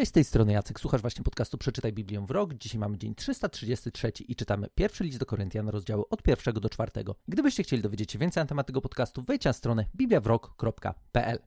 Cześć, z tej strony Jacek. Słuchasz właśnie podcastu Przeczytaj Biblię w rok. Dzisiaj mamy dzień 333 i czytamy pierwszy list do Koryntian, rozdziały od pierwszego do czwartego. Gdybyście chcieli dowiedzieć się więcej na temat tego podcastu, wejdź na stronę bibliawrok.pl.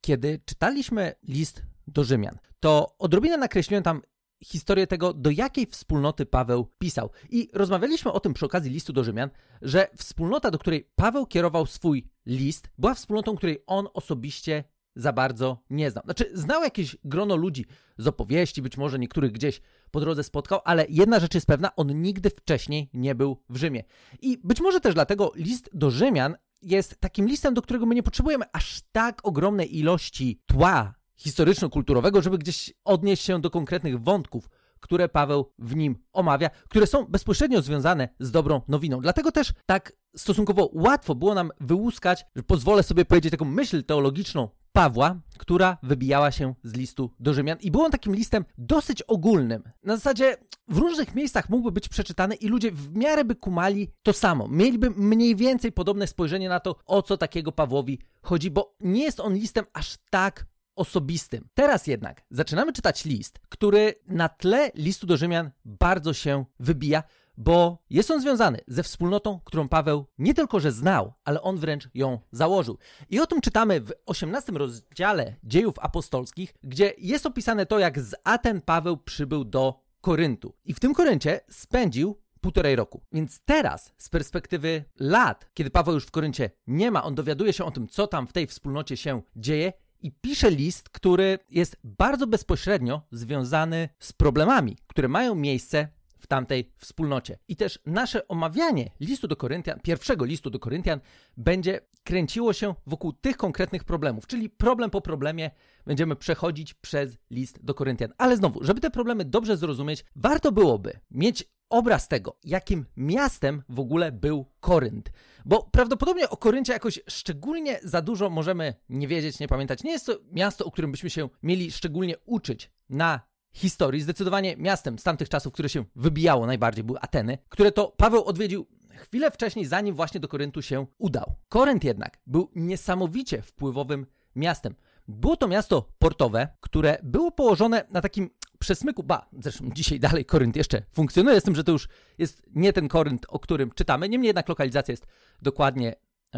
Kiedy czytaliśmy list do Rzymian, to odrobinę nakreśliłem tam historię tego, do jakiej wspólnoty Paweł pisał. I rozmawialiśmy o tym przy okazji listu do Rzymian, że wspólnota, do której Paweł kierował swój list, była wspólnotą, której on osobiście za bardzo nie znał. Znaczy, znał jakieś grono ludzi z opowieści, być może niektórych gdzieś po drodze spotkał, ale jedna rzecz jest pewna, on nigdy wcześniej nie był w Rzymie. I być może też dlatego list do Rzymian jest takim listem, do którego my nie potrzebujemy aż tak ogromnej ilości tła historyczno-kulturowego, żeby gdzieś odnieść się do konkretnych wątków, które Paweł w nim omawia, które są bezpośrednio związane z dobrą nowiną. Dlatego też tak stosunkowo łatwo było nam wyłuskać, że pozwolę sobie powiedzieć taką myśl teologiczną Pawła, która wybijała się z listu do Rzymian i był on takim listem dosyć ogólnym. Na zasadzie w różnych miejscach mógłby być przeczytany i ludzie w miarę by kumali to samo. Mieliby mniej więcej podobne spojrzenie na to, o co takiego Pawłowi chodzi, bo nie jest on listem aż tak osobistym. Teraz jednak zaczynamy czytać list, który na tle listu do Rzymian bardzo się wybija, bo jest on związany ze wspólnotą, którą Paweł nie tylko że znał, ale on wręcz ją założył. I o tym czytamy w 18 rozdziale dziejów apostolskich, gdzie jest opisane to, jak z Aten Paweł przybył do Koryntu. I w tym Koryncie spędził półtorej roku. Więc teraz, z perspektywy lat, kiedy Paweł już w Koryncie nie ma, on dowiaduje się o tym, co tam w tej wspólnocie się dzieje i pisze list, który jest bardzo bezpośrednio związany z problemami, które mają miejsce w tamtej wspólnocie. I też nasze omawianie listu do Koryntian, pierwszego listu do Koryntian, będzie kręciło się wokół tych konkretnych problemów, czyli problem po problemie będziemy przechodzić przez list do Koryntian. Ale znowu, żeby te problemy dobrze zrozumieć, warto byłoby mieć obraz tego, jakim miastem w ogóle był Korynt. Bo prawdopodobnie o Koryncie jakoś szczególnie za dużo możemy nie wiedzieć, nie pamiętać. Nie jest to miasto, o którym byśmy się mieli szczególnie uczyć na historii. Zdecydowanie miastem z tamtych czasów, które się wybijało najbardziej, były Ateny, które to Paweł odwiedził chwilę wcześniej, zanim właśnie do Koryntu się udał. Korynt jednak był niesamowicie wpływowym miastem. Było to miasto portowe, które było położone na takim przesmyku, ba, zresztą dzisiaj dalej Korynt jeszcze funkcjonuje, z tym, że to już jest nie ten Korynt, o którym czytamy, niemniej jednak lokalizacja jest dokładnie,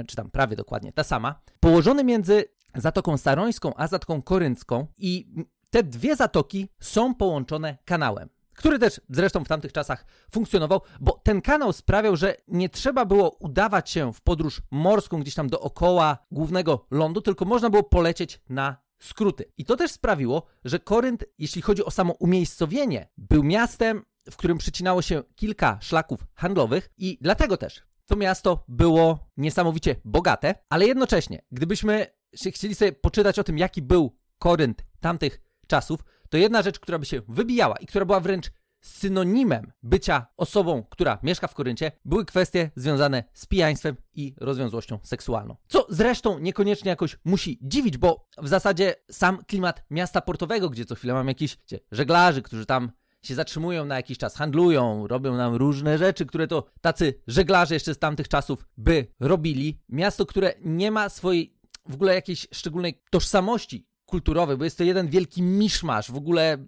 czy tam prawie dokładnie ta sama. Położony między Zatoką Sarońską a Zatoką Koryncką i te dwie zatoki są połączone kanałem który też zresztą w tamtych czasach funkcjonował, bo ten kanał sprawiał, że nie trzeba było udawać się w podróż morską gdzieś tam dookoła głównego lądu, tylko można było polecieć na skróty. I to też sprawiło, że Korynt, jeśli chodzi o samo umiejscowienie, był miastem, w którym przycinało się kilka szlaków handlowych i dlatego też to miasto było niesamowicie bogate, ale jednocześnie, gdybyśmy chcieli sobie poczytać o tym, jaki był Korynt tamtych czasów, to jedna rzecz, która by się wybijała i która była wręcz synonimem bycia osobą, która mieszka w Koryncie, były kwestie związane z pijaństwem i rozwiązłością seksualną. Co zresztą niekoniecznie jakoś musi dziwić, bo w zasadzie sam klimat miasta portowego, gdzie co chwilę mam jakichś żeglarzy, którzy tam się zatrzymują na jakiś czas, handlują, robią nam różne rzeczy, które to tacy żeglarze jeszcze z tamtych czasów by robili. Miasto, które nie ma swojej w ogóle jakiejś szczególnej tożsamości kulturowej, bo jest to jeden wielki miszmasz w ogóle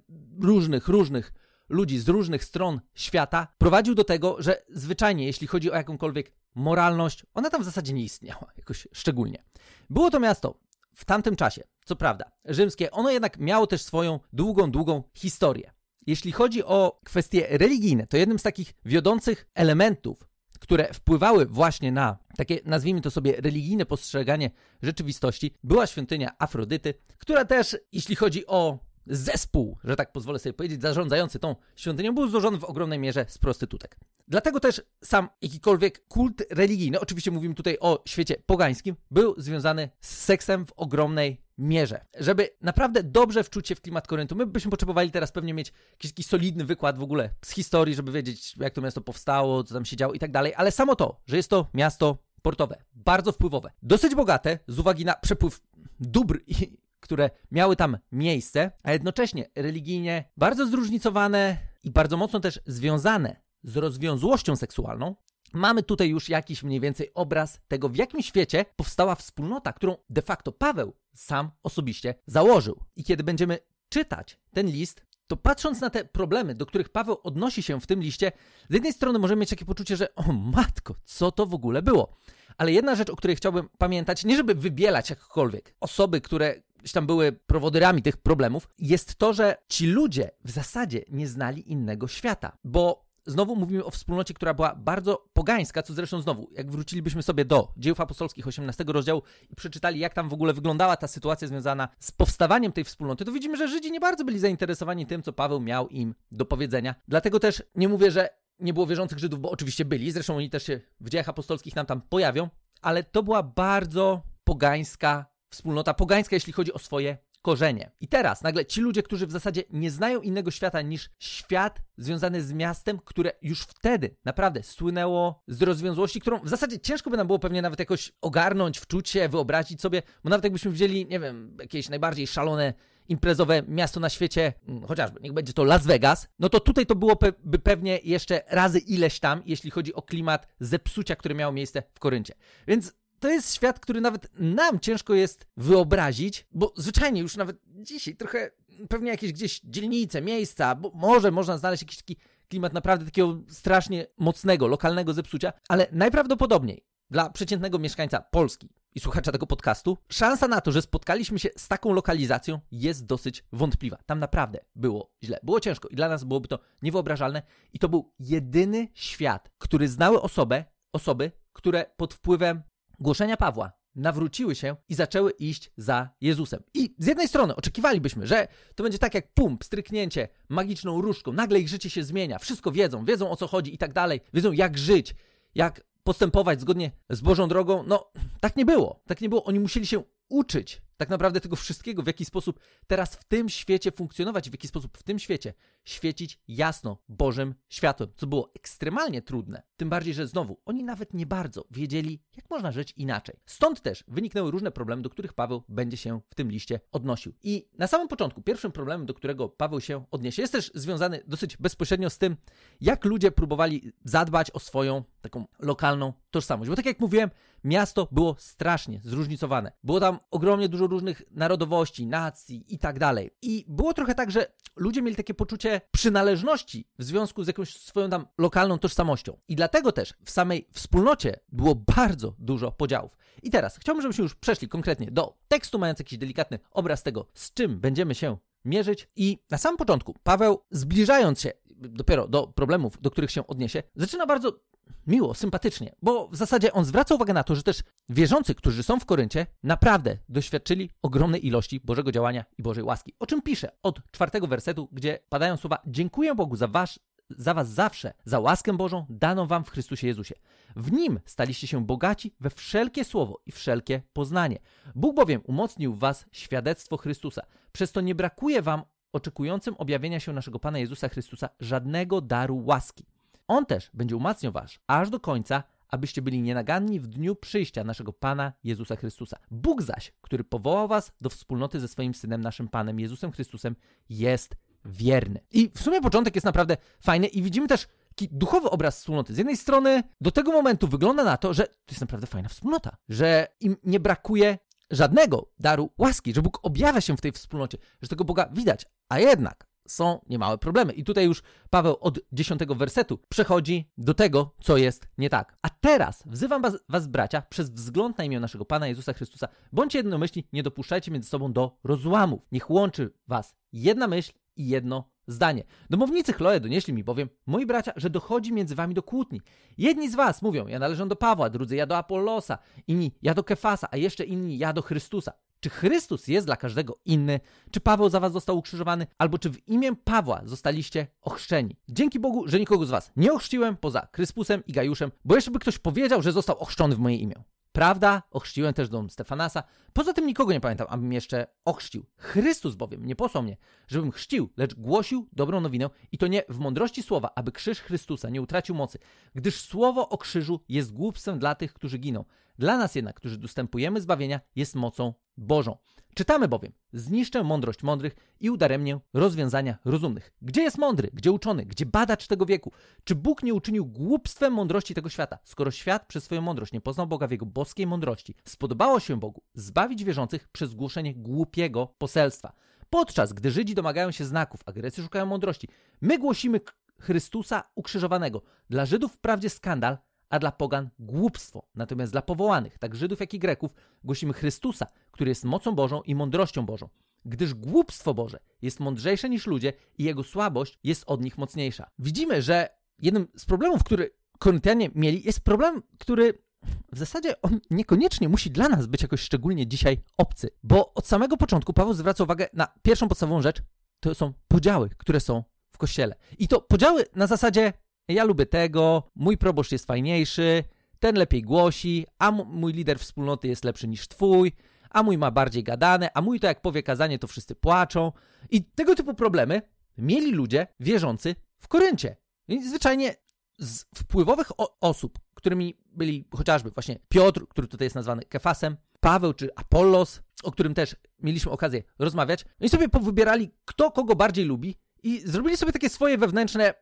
różnych, różnych ludzi z różnych stron świata, prowadził do tego, że zwyczajnie, jeśli chodzi o jakąkolwiek moralność, ona tam w zasadzie nie istniała jakoś szczególnie. Było to miasto w tamtym czasie, co prawda, rzymskie, ono jednak miało też swoją długą, długą historię. Jeśli chodzi o kwestie religijne, to jednym z takich wiodących elementów które wpływały właśnie na takie, nazwijmy to sobie, religijne postrzeganie rzeczywistości, była świątynia Afrodyty, która też, jeśli chodzi o zespół, że tak pozwolę sobie powiedzieć, zarządzający tą świątynią, był złożony w ogromnej mierze z prostytutek. Dlatego też sam jakikolwiek kult religijny, oczywiście mówimy tutaj o świecie pogańskim, był związany z seksem w ogromnej mierze. Żeby naprawdę dobrze wczuć się w klimat Koryntu, my byśmy potrzebowali teraz pewnie mieć jakiś, solidny wykład w ogóle z historii, żeby wiedzieć, jak to miasto powstało, co tam się działo i tak dalej, ale samo to, że jest to miasto portowe, bardzo wpływowe, dosyć bogate z uwagi na przepływ dóbr i które miały tam miejsce, a jednocześnie religijnie bardzo zróżnicowane i bardzo mocno też związane z rozwiązłością seksualną, mamy tutaj już jakiś mniej więcej obraz tego, w jakim świecie powstała wspólnota, którą de facto Paweł sam osobiście założył. I kiedy będziemy czytać ten list, to patrząc na te problemy, do których Paweł odnosi się w tym liście, z jednej strony możemy mieć takie poczucie, że o matko, co to w ogóle było? Ale jedna rzecz, o której chciałbym pamiętać, nie żeby wybielać jakkolwiek osoby, które tam były prowodyrami tych problemów, jest to, że ci ludzie w zasadzie nie znali innego świata, bo znowu mówimy o wspólnocie, która była bardzo pogańska, co zresztą znowu, jak wrócilibyśmy sobie do dziejów apostolskich 18 rozdziału i przeczytali, jak tam w ogóle wyglądała ta sytuacja związana z powstawaniem tej wspólnoty, to widzimy, że Żydzi nie bardzo byli zainteresowani tym, co Paweł miał im do powiedzenia. Dlatego też nie mówię, że nie było wierzących Żydów, bo oczywiście byli, zresztą oni też się w dziejach apostolskich nam tam pojawią, ale to była bardzo pogańska wspólnota, pogańska jeśli chodzi o swoje korzenie. I teraz nagle ci ludzie, którzy w zasadzie nie znają innego świata niż świat związany z miastem, które już wtedy naprawdę słynęło z rozwiązłości, którą w zasadzie ciężko by nam było pewnie nawet jakoś ogarnąć, wczuć się, wyobrazić sobie, bo nawet jakbyśmy wzięli, nie wiem, jakieś najbardziej szalone imprezowe miasto na świecie, mm, chociażby niech będzie to Las Vegas, no to tutaj to byłoby pe pewnie jeszcze razy ileś tam, jeśli chodzi o klimat zepsucia, które miało miejsce w Koryncie. Więc to jest świat, który nawet nam ciężko jest wyobrazić, bo zwyczajnie już nawet dzisiaj trochę pewnie jakieś gdzieś dzielnice, miejsca, bo może można znaleźć jakiś taki klimat naprawdę takiego strasznie mocnego, lokalnego zepsucia, ale najprawdopodobniej dla przeciętnego mieszkańca Polski i słuchacza tego podcastu, szansa na to, że spotkaliśmy się z taką lokalizacją jest dosyć wątpliwa. Tam naprawdę było źle, było ciężko i dla nas byłoby to niewyobrażalne i to był jedyny świat, który znały osobę, osoby, które pod wpływem głoszenia Pawła nawróciły się i zaczęły iść za Jezusem. I z jednej strony oczekiwalibyśmy, że to będzie tak jak pump, stryknięcie magiczną różdżką, nagle ich życie się zmienia, wszystko wiedzą, wiedzą o co chodzi i tak dalej, wiedzą jak żyć, jak postępować zgodnie z Bożą drogą. No, tak nie było. Tak nie było. Oni musieli się uczyć tak naprawdę tego wszystkiego, w jaki sposób teraz w tym świecie funkcjonować, w jaki sposób w tym świecie świecić jasno Bożym światłem, co było ekstremalnie trudne. Tym bardziej, że znowu oni nawet nie bardzo wiedzieli, jak można żyć inaczej. Stąd też wyniknęły różne problemy, do których Paweł będzie się w tym liście odnosił. I na samym początku, pierwszym problemem, do którego Paweł się odniesie, jest też związany dosyć bezpośrednio z tym, jak ludzie próbowali zadbać o swoją taką lokalną tożsamość. Bo tak jak mówiłem, miasto było strasznie zróżnicowane. Było tam ogromnie dużo różnych narodowości, nacji i tak dalej. I było trochę tak, że ludzie mieli takie poczucie przynależności w związku z jakąś swoją tam lokalną tożsamością. I dlatego też w samej wspólnocie było bardzo dużo podziałów. I teraz chciałbym, żebyśmy już przeszli konkretnie do tekstu, mając jakiś delikatny obraz tego, z czym będziemy się mierzyć. I na samym początku Paweł, zbliżając się dopiero do problemów, do których się odniesie, zaczyna bardzo miło, sympatycznie, bo w zasadzie on zwraca uwagę na to, że też wierzący, którzy są w Koryncie, naprawdę doświadczyli ogromnej ilości Bożego działania i Bożej łaski. O czym pisze od czwartego wersetu, gdzie padają słowa: Dziękuję Bogu za, wasz, za Was zawsze, za łaskę Bożą daną Wam w Chrystusie Jezusie. W nim staliście się bogaci we wszelkie słowo i wszelkie poznanie. Bóg bowiem umocnił w Was świadectwo Chrystusa. Przez to nie brakuje Wam oczekującym objawienia się naszego Pana Jezusa Chrystusa żadnego daru łaski. On też będzie umacniał was aż do końca, abyście byli nienaganni w dniu przyjścia naszego Pana Jezusa Chrystusa. Bóg zaś, który powołał was do wspólnoty ze swoim Synem, naszym Panem Jezusem Chrystusem, jest wierny. I w sumie początek jest naprawdę fajny i widzimy też duchowy obraz wspólnoty. Z jednej strony do tego momentu wygląda na to, że to jest naprawdę fajna wspólnota, że im nie brakuje żadnego daru łaski, że Bóg objawia się w tej wspólnocie, że tego Boga widać, a jednak są niemałe problemy. I tutaj już Paweł od dziesiątego wersetu przechodzi do tego, co jest nie tak. A teraz wzywam was, was, bracia, przez wzgląd na imię naszego Pana Jezusa Chrystusa, bądźcie jednomyślni, nie dopuszczajcie między sobą do rozłamów. Niech łączy was jedna myśl i jedno zdanie. Domownicy Chloe donieśli mi bowiem, moi bracia, że dochodzi między wami do kłótni. Jedni z was mówią, ja należę do Pawła, drudzy ja do Apollosa, inni ja do Kefasa, a jeszcze inni ja do Chrystusa. Czy Chrystus jest dla każdego inny? Czy Paweł za was został ukrzyżowany? Albo czy w imię Pawła zostaliście ochrzczeni? Dzięki Bogu, że nikogo z was nie ochrzciłem poza Kryspusem i Gajuszem, bo jeszcze by ktoś powiedział, że został ochrzczony w moje imię. Prawda, ochrzciłem też dom Stefanasa. Poza tym nikogo nie pamiętam, abym jeszcze ochrzcił. Chrystus bowiem nie posłał mnie, żebym chrzcił, lecz głosił dobrą nowinę i to nie w mądrości słowa, aby krzyż Chrystusa nie utracił mocy, gdyż słowo o krzyżu jest głupstwem dla tych, którzy giną. Dla nas jednak, którzy dostępujemy zbawienia, jest mocą Bożą. Czytamy bowiem: Zniszczę mądrość mądrych i udaremnię rozwiązania rozumnych. Gdzie jest mądry? Gdzie uczony? Gdzie badacz tego wieku? Czy Bóg nie uczynił głupstwem mądrości tego świata? Skoro świat przez swoją mądrość nie poznał Boga w jego boskiej mądrości, spodobało się Bogu zbawić wierzących przez głoszenie głupiego poselstwa. Podczas gdy Żydzi domagają się znaków, a Grecy szukają mądrości, my głosimy Chrystusa ukrzyżowanego. Dla Żydów wprawdzie skandal, a dla pogan głupstwo. Natomiast dla powołanych, tak Żydów jak i Greków, głosimy Chrystusa, który jest mocą Bożą i mądrością Bożą. Gdyż głupstwo Boże jest mądrzejsze niż ludzie i jego słabość jest od nich mocniejsza. Widzimy, że jednym z problemów, który Koryntianie mieli, jest problem, który w zasadzie on niekoniecznie musi dla nas być jakoś szczególnie dzisiaj obcy, bo od samego początku Paweł zwraca uwagę na pierwszą podstawową rzecz, to są podziały, które są w kościele. I to podziały na zasadzie ja lubię tego, mój proboszcz jest fajniejszy, ten lepiej głosi, a mój lider wspólnoty jest lepszy niż twój, a mój ma bardziej gadane, a mój to jak powie kazanie, to wszyscy płaczą. I tego typu problemy mieli ludzie wierzący w Koryncie. I zwyczajnie z wpływowych osób, którymi byli chociażby właśnie Piotr, który tutaj jest nazwany Kefasem, Paweł czy Apollos, o którym też mieliśmy okazję rozmawiać, oni sobie powybierali, kto kogo bardziej lubi i zrobili sobie takie swoje wewnętrzne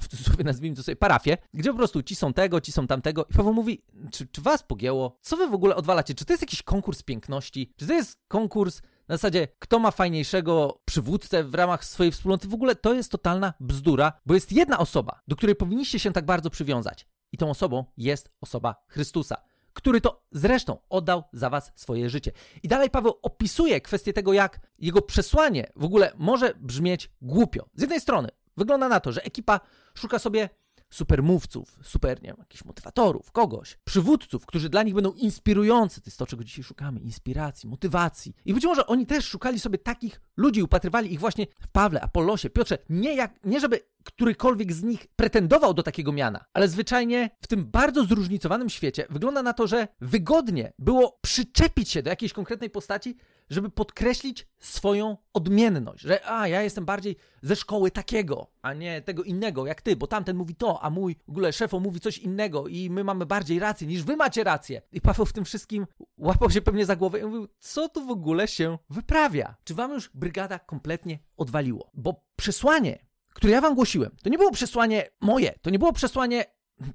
w cudzysłowie nazwijmy to sobie parafie, gdzie po prostu ci są tego, ci są tamtego i Paweł mówi, czy, czy was pogięło? Co wy w ogóle odwalacie? Czy to jest jakiś konkurs piękności? Czy to jest konkurs na zasadzie, kto ma fajniejszego przywódcę w ramach swojej wspólnoty? W ogóle to jest totalna bzdura, bo jest jedna osoba, do której powinniście się tak bardzo przywiązać. I tą osobą jest osoba Chrystusa który to zresztą oddał za was swoje życie. I dalej Paweł opisuje kwestię tego, jak jego przesłanie w ogóle może brzmieć głupio. Z jednej strony wygląda na to, że ekipa szuka sobie supermówców, super, nie wiem, jakichś motywatorów, kogoś, przywódców, którzy dla nich będą inspirujący. To jest to, czego dzisiaj szukamy, inspiracji, motywacji. I być może oni też szukali sobie takich ludzi, upatrywali ich właśnie w Pawle, Apollosie, Piotrze, nie, jak, nie żeby którykolwiek z nich pretendował do takiego miana, ale zwyczajnie w tym bardzo zróżnicowanym świecie wygląda na to, że wygodnie było przyczepić się do jakiejś konkretnej postaci, żeby podkreślić swoją odmienność, że a, ja jestem bardziej ze szkoły takiego, a nie tego innego, jak ty, bo tamten mówi to, a mój w ogóle szefo mówi coś innego i my mamy bardziej rację niż wy macie rację. I Paweł w tym wszystkim łapał się pewnie za głowę i mówił, co tu w ogóle się wyprawia? Czy wam już brygada kompletnie odwaliło? Bo przesłanie, które ja wam głosiłem, to nie było przesłanie moje, to nie było przesłanie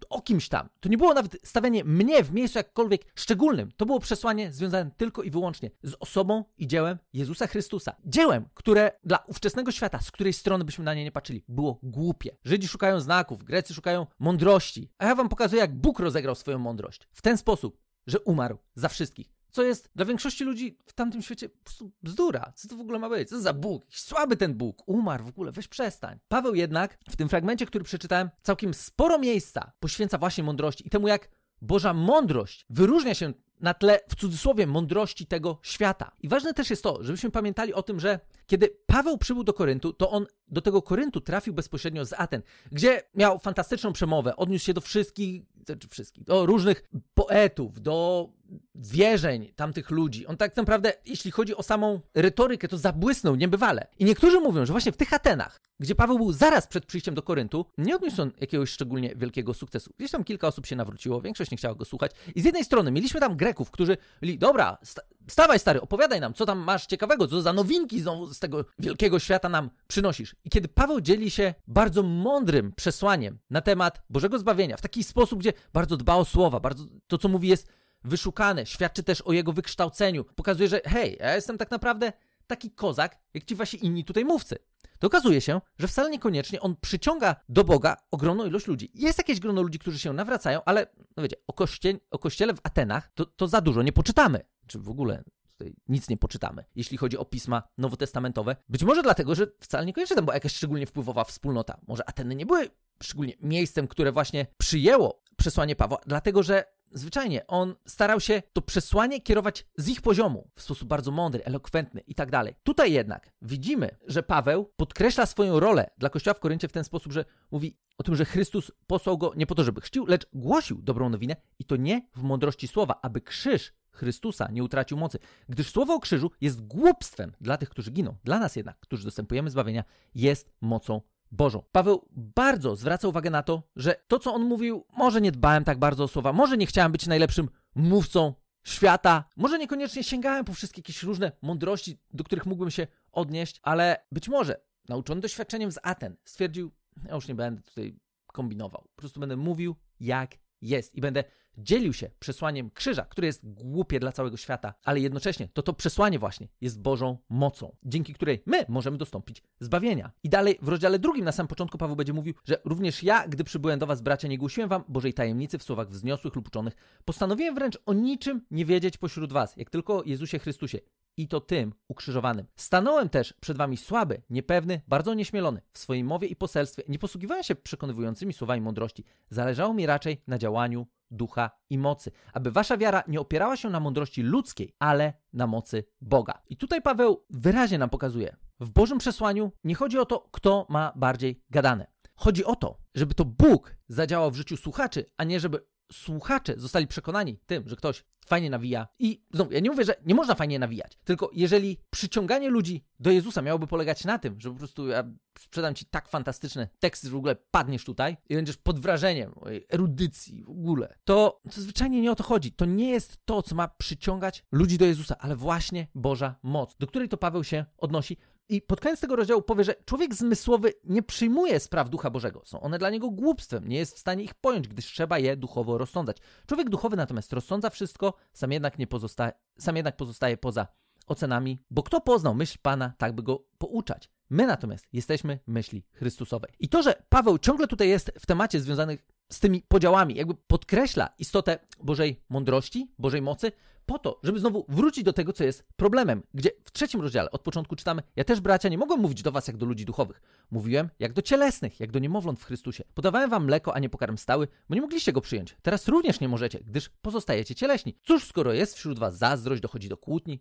o kimś tam. To nie było nawet stawianie mnie w miejscu jakkolwiek szczególnym. To było przesłanie związane tylko i wyłącznie z osobą i dziełem Jezusa Chrystusa. Dziełem, które dla ówczesnego świata, z której strony byśmy na nie nie patrzyli, było głupie. Żydzi szukają znaków, Grecy szukają mądrości, a ja wam pokazuję, jak Bóg rozegrał swoją mądrość. W ten sposób, że umarł za wszystkich co jest dla większości ludzi w tamtym świecie po prostu bzdura. Co to w ogóle ma być? Co za Bóg? Słaby ten Bóg. Umarł w ogóle, weź przestań. Paweł jednak w tym fragmencie, który przeczytałem, całkiem sporo miejsca poświęca właśnie mądrości i temu, jak Boża mądrość wyróżnia się na tle, w cudzysłowie, mądrości tego świata. I ważne też jest to, żebyśmy pamiętali o tym, że kiedy Paweł przybył do Koryntu, to on do tego Koryntu trafił bezpośrednio z Aten, gdzie miał fantastyczną przemowę, odniósł się do wszystkich, znaczy wszystkich, do różnych poetów, do wierzeń tamtych ludzi. On tak naprawdę, jeśli chodzi o samą retorykę, to zabłysnął niebywale. I niektórzy mówią, że właśnie w tych Atenach, gdzie Paweł był zaraz przed przyjściem do Koryntu, nie odniósł on jakiegoś szczególnie wielkiego sukcesu. Gdzieś tam kilka osób się nawróciło, większość nie chciała go słuchać. I z jednej strony mieliśmy tam Greków, którzy byli, dobra, sta stawaj stary, opowiadaj nam, co tam masz ciekawego, co za nowinki znowu z tego wielkiego świata nam przynosisz. I kiedy Paweł dzieli się bardzo mądrym przesłaniem na temat Bożego zbawienia, w taki sposób, gdzie bardzo dba o słowa, bardzo to, co mówi, jest wyszukane, świadczy też o jego wykształceniu. Pokazuje, że hej, ja jestem tak naprawdę taki kozak, jak ci wasi inni tutaj mówcy. To okazuje się, że wcale niekoniecznie on przyciąga do Boga ogromną ilość ludzi. Jest jakieś grono ludzi, którzy się nawracają, ale no wiecie, o, koście, o kościele w Atenach to, to za dużo nie poczytamy. Czy w ogóle tutaj nic nie poczytamy, jeśli chodzi o pisma nowotestamentowe. Być może dlatego, że wcale niekoniecznie tam była jakaś szczególnie wpływowa wspólnota. Może Ateny nie były szczególnie miejscem, które właśnie przyjęło przesłanie Pawła, dlatego że zwyczajnie on starał się to przesłanie kierować z ich poziomu w sposób bardzo mądry, elokwentny i tak dalej. Tutaj jednak widzimy, że Paweł podkreśla swoją rolę dla Kościoła w Koryncie w ten sposób, że mówi o tym, że Chrystus posłał go nie po to, żeby chrzcił, lecz głosił dobrą nowinę i to nie w mądrości słowa, aby krzyż Chrystusa nie utracił mocy, gdyż słowo o krzyżu jest głupstwem dla tych, którzy giną. Dla nas jednak, którzy dostępujemy zbawienia, jest mocą Bożą. Paweł bardzo zwraca uwagę na to, że to, co on mówił, może nie dbałem tak bardzo o słowa, może nie chciałem być najlepszym mówcą świata, może niekoniecznie sięgałem po wszystkie jakieś różne mądrości, do których mógłbym się odnieść, ale być może nauczony doświadczeniem z Aten stwierdził, ja już nie będę tutaj kombinował, po prostu będę mówił, jak jest i będę dzielił się przesłaniem krzyża, które jest głupie dla całego świata, ale jednocześnie to to przesłanie właśnie jest Bożą mocą, dzięki której my możemy dostąpić zbawienia. I dalej w rozdziale drugim na samym początku Paweł będzie mówił, że również ja, gdy przybyłem do was bracia, nie głosiłem wam Bożej tajemnicy w słowach wzniosłych lub uczonych. Postanowiłem wręcz o niczym nie wiedzieć pośród was, jak tylko o Jezusie Chrystusie i to tym ukrzyżowanym. Stanąłem też przed wami słaby, niepewny, bardzo nieśmielony. W swojej mowie i poselstwie nie posługiwałem się przekonywującymi słowami mądrości. Zależało mi raczej na działaniu ducha i mocy, aby wasza wiara nie opierała się na mądrości ludzkiej, ale na mocy Boga. I tutaj Paweł wyraźnie nam pokazuje, w Bożym przesłaniu nie chodzi o to, kto ma bardziej gadane. Chodzi o to, żeby to Bóg zadziałał w życiu słuchaczy, a nie żeby słuchacze zostali przekonani tym, że ktoś fajnie nawija. I znowu, ja nie mówię, że nie można fajnie nawijać, tylko jeżeli przyciąganie ludzi do Jezusa miałoby polegać na tym, że po prostu ja sprzedam ci tak fantastyczne teksty, że w ogóle padniesz tutaj i będziesz pod wrażeniem mojej erudycji w ogóle, to, to zwyczajnie nie o to chodzi. To nie jest to, co ma przyciągać ludzi do Jezusa, ale właśnie Boża moc, do której to Paweł się odnosi, i pod koniec tego rozdziału powie, że człowiek zmysłowy nie przyjmuje spraw Ducha Bożego. Są one dla niego głupstwem, nie jest w stanie ich pojąć, gdyż trzeba je duchowo rozsądzać. Człowiek duchowy natomiast rozsądza wszystko, sam jednak, nie pozostaje, sam jednak pozostaje poza ocenami, bo kto poznał myśl Pana, tak by go pouczać. My natomiast jesteśmy myśli Chrystusowej. I to, że Paweł ciągle tutaj jest w temacie związanych z tymi podziałami, jakby podkreśla istotę Bożej mądrości, Bożej mocy, po to, żeby znowu wrócić do tego, co jest problemem, gdzie w trzecim rozdziale od początku czytamy: Ja też, bracia, nie mogłem mówić do was jak do ludzi duchowych. Mówiłem jak do cielesnych, jak do niemowląt w Chrystusie. Podawałem wam mleko, a nie pokarm stały, bo nie mogliście go przyjąć. Teraz również nie możecie, gdyż pozostajecie cieleśni. Cóż, skoro jest wśród was zazdrość, dochodzi do kłótni,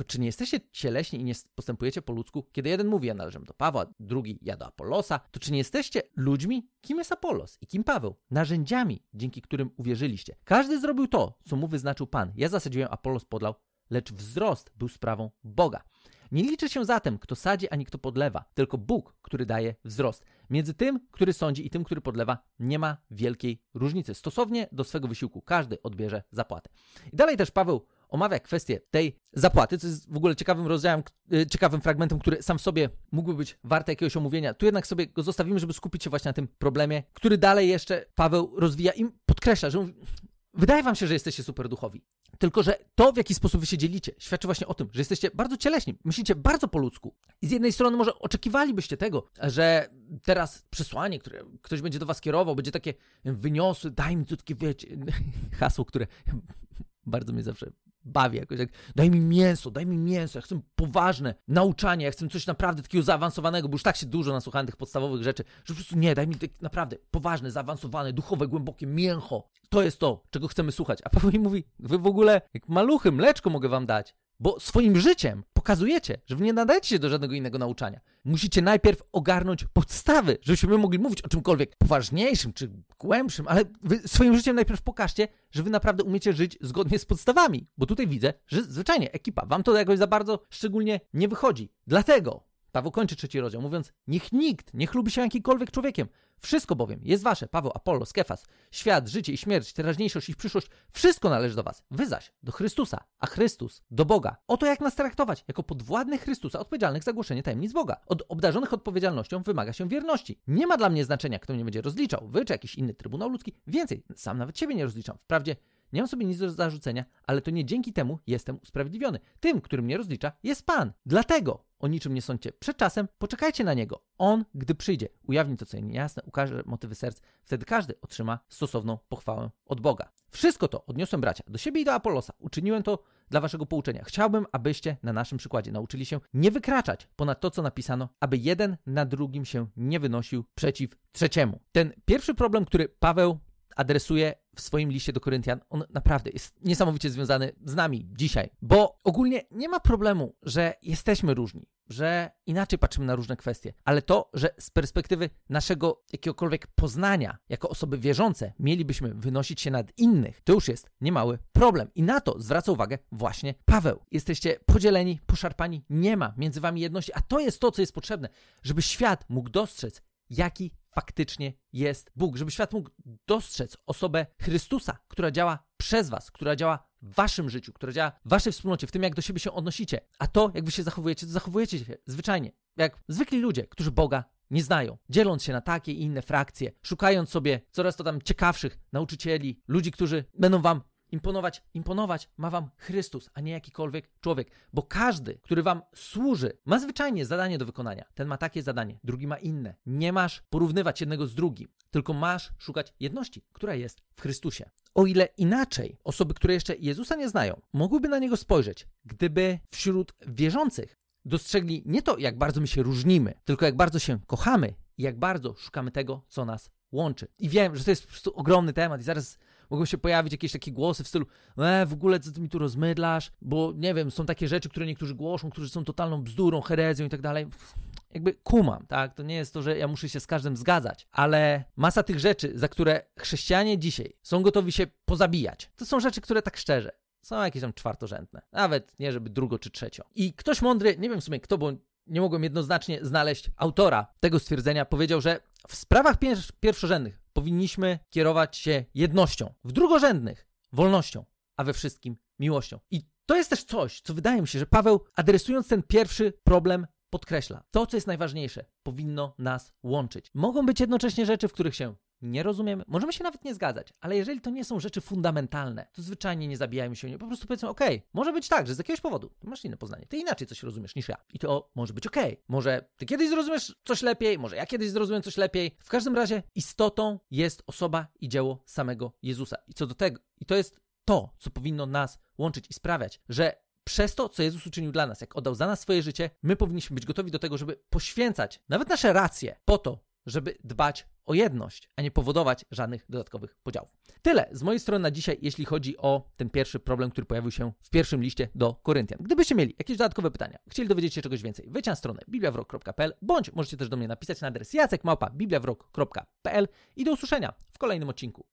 to czy nie jesteście cieleśni i nie postępujecie po ludzku? Kiedy jeden mówi, ja należę do Pawła, drugi ja do Apollosa, to czy nie jesteście ludźmi? Kim jest Apollos i kim Paweł? Narzędziami, dzięki którym uwierzyliście. Każdy zrobił to, co mu wyznaczył Pan. Ja zasadziłem, Apollos podlał, lecz wzrost był sprawą Boga. Nie liczy się zatem, kto sadzi, ani kto podlewa, tylko Bóg, który daje wzrost. Między tym, który sądzi i tym, który podlewa, nie ma wielkiej różnicy. Stosownie do swego wysiłku każdy odbierze zapłatę. I dalej też Paweł omawia kwestię tej zapłaty, co jest w ogóle ciekawym rozdziałem, y, ciekawym fragmentem, który sam w sobie mógłby być warty jakiegoś omówienia. Tu jednak sobie go zostawimy, żeby skupić się właśnie na tym problemie, który dalej jeszcze Paweł rozwija i podkreśla, że mówi, wydaje wam się, że jesteście super duchowi. Tylko, że to, w jaki sposób wy się dzielicie, świadczy właśnie o tym, że jesteście bardzo cieleśni, myślicie bardzo po ludzku. I z jednej strony może oczekiwalibyście tego, że teraz przesłanie, które ktoś będzie do was kierował, będzie takie wyniosłe, daj mi tu takie, wiecie, hasło, które bardzo mnie zawsze bawi jakoś daj mi mięso, daj mi mięso, ja chcę poważne nauczanie, ja chcę coś naprawdę takiego zaawansowanego, bo już tak się dużo nasłuchałem tych podstawowych rzeczy, że po prostu nie, daj mi tak naprawdę poważne, zaawansowane, duchowe, głębokie mięcho. To jest to, czego chcemy słuchać. A Paweł mówi, wy w ogóle, jak maluchy, mleczko mogę wam dać. Bo swoim życiem pokazujecie, że wy nie nadajecie się do żadnego innego nauczania. Musicie najpierw ogarnąć podstawy, żebyśmy mogli mówić o czymkolwiek poważniejszym czy głębszym, ale wy swoim życiem najpierw pokażcie, że wy naprawdę umiecie żyć zgodnie z podstawami. Bo tutaj widzę, że zwyczajnie ekipa, wam to jakoś za bardzo szczególnie nie wychodzi. Dlatego Paweł kończy trzeci rozdział, mówiąc: Niech nikt nie chlubi się jakimkolwiek człowiekiem. Wszystko bowiem jest wasze. Paweł, Apollo, Skefas, świat, życie i śmierć, teraźniejszość i przyszłość, wszystko należy do was. Wy zaś do Chrystusa, a Chrystus do Boga. Oto jak nas traktować, jako podwładnych Chrystusa, odpowiedzialnych za głoszenie tajemnic Boga. Od obdarzonych odpowiedzialnością wymaga się wierności. Nie ma dla mnie znaczenia, kto mnie będzie rozliczał, wy czy jakiś inny trybunał ludzki. Więcej, sam nawet ciebie nie rozliczam. Wprawdzie nie mam sobie nic do zarzucenia, ale to nie dzięki temu jestem usprawiedliwiony. Tym, który mnie rozlicza, jest Pan. Dlatego o niczym nie sądźcie przed czasem, poczekajcie na Niego. On, gdy przyjdzie, ujawni to, co niejasne, ukaże motywy serc, wtedy każdy otrzyma stosowną pochwałę od Boga. Wszystko to odniosłem, bracia, do siebie i do Apollosa. Uczyniłem to dla waszego pouczenia. Chciałbym, abyście na naszym przykładzie nauczyli się nie wykraczać ponad to, co napisano, aby jeden na drugim się nie wynosił przeciw trzeciemu. Ten pierwszy problem, który Paweł adresuje w swoim liście do Koryntian, on naprawdę jest niesamowicie związany z nami dzisiaj, bo ogólnie nie ma problemu, że jesteśmy różni, że inaczej patrzymy na różne kwestie, ale to, że z perspektywy naszego jakiegokolwiek poznania, jako osoby wierzące, mielibyśmy wynosić się nad innych, to już jest niemały problem. I na to zwraca uwagę właśnie Paweł. Jesteście podzieleni, poszarpani, nie ma między wami jedności, a to jest to, co jest potrzebne, żeby świat mógł dostrzec, jaki faktycznie jest Bóg, żeby świat mógł dostrzec osobę Chrystusa, która działa przez Was, która działa w Waszym życiu, która działa w Waszej wspólnocie, w tym, jak do siebie się odnosicie. A to, jak Wy się zachowujecie, to zachowujecie się zwyczajnie, jak zwykli ludzie, którzy Boga nie znają, dzieląc się na takie i inne frakcje, szukając sobie coraz to tam ciekawszych nauczycieli, ludzi, którzy będą wam imponować, imponować ma wam Chrystus, a nie jakikolwiek człowiek, bo każdy, który wam służy, ma zwyczajnie zadanie do wykonania. Ten ma takie zadanie, drugi ma inne. Nie masz porównywać jednego z drugim, tylko masz szukać jedności, która jest w Chrystusie. O ile inaczej osoby, które jeszcze Jezusa nie znają, mogłyby na niego spojrzeć, gdyby wśród wierzących dostrzegli nie to, jak bardzo my się różnimy, tylko jak bardzo się kochamy i jak bardzo szukamy tego, co nas łączy. I wiem, że to jest po prostu ogromny temat i zaraz mogą się pojawić jakieś takie głosy w stylu e, w ogóle co ty mi tu rozmydlasz, bo nie wiem, są takie rzeczy, które niektórzy głoszą, którzy są totalną bzdurą, herezją i tak dalej. Jakby kumam, tak? To nie jest to, że ja muszę się z każdym zgadzać, ale masa tych rzeczy, za które chrześcijanie dzisiaj są gotowi się pozabijać, to są rzeczy, które tak szczerze są jakieś tam czwartorzędne. Nawet nie, żeby drugo czy trzecio. I ktoś mądry, nie wiem w sumie kto, bo nie mogłem jednoznacznie znaleźć autora tego stwierdzenia, powiedział, że w sprawach pier- pierwszorzędnych powinniśmy kierować się jednością, w drugorzędnych wolnością, a we wszystkim miłością. I to jest też coś, co wydaje mi się, że Paweł, adresując ten pierwszy problem, podkreśla. To, co jest najważniejsze, powinno nas łączyć. Mogą być jednocześnie rzeczy, w których się nie rozumiemy, możemy się nawet nie zgadzać, ale jeżeli to nie są rzeczy fundamentalne, to zwyczajnie nie zabijajmy się, nie, po prostu powiedzmy, okej, okay, może być tak, że z jakiegoś powodu masz inne poznanie, ty inaczej coś rozumiesz niż ja. I to może być okej, okay. może ty kiedyś zrozumiesz coś lepiej, może ja kiedyś zrozumiem coś lepiej, w każdym razie istotą jest osoba i dzieło samego Jezusa. I co do tego, i to jest to, co powinno nas łączyć i sprawiać, że przez to, co Jezus uczynił dla nas, jak oddał za nas swoje życie, my powinniśmy być gotowi do tego, żeby poświęcać nawet nasze racje po to, żeby dbać o jedność, a nie powodować żadnych dodatkowych podziałów. Tyle z mojej strony na dzisiaj, jeśli chodzi o ten pierwszy problem, który pojawił się w pierwszym liście do Koryntian. Gdybyście mieli jakieś dodatkowe pytania, chcieli dowiedzieć się czegoś więcej, wejdźcie na stronę bibliawrok.pl bądź możecie też do mnie napisać na adres jacekmałpa bibliawrok.pl i do usłyszenia w kolejnym odcinku.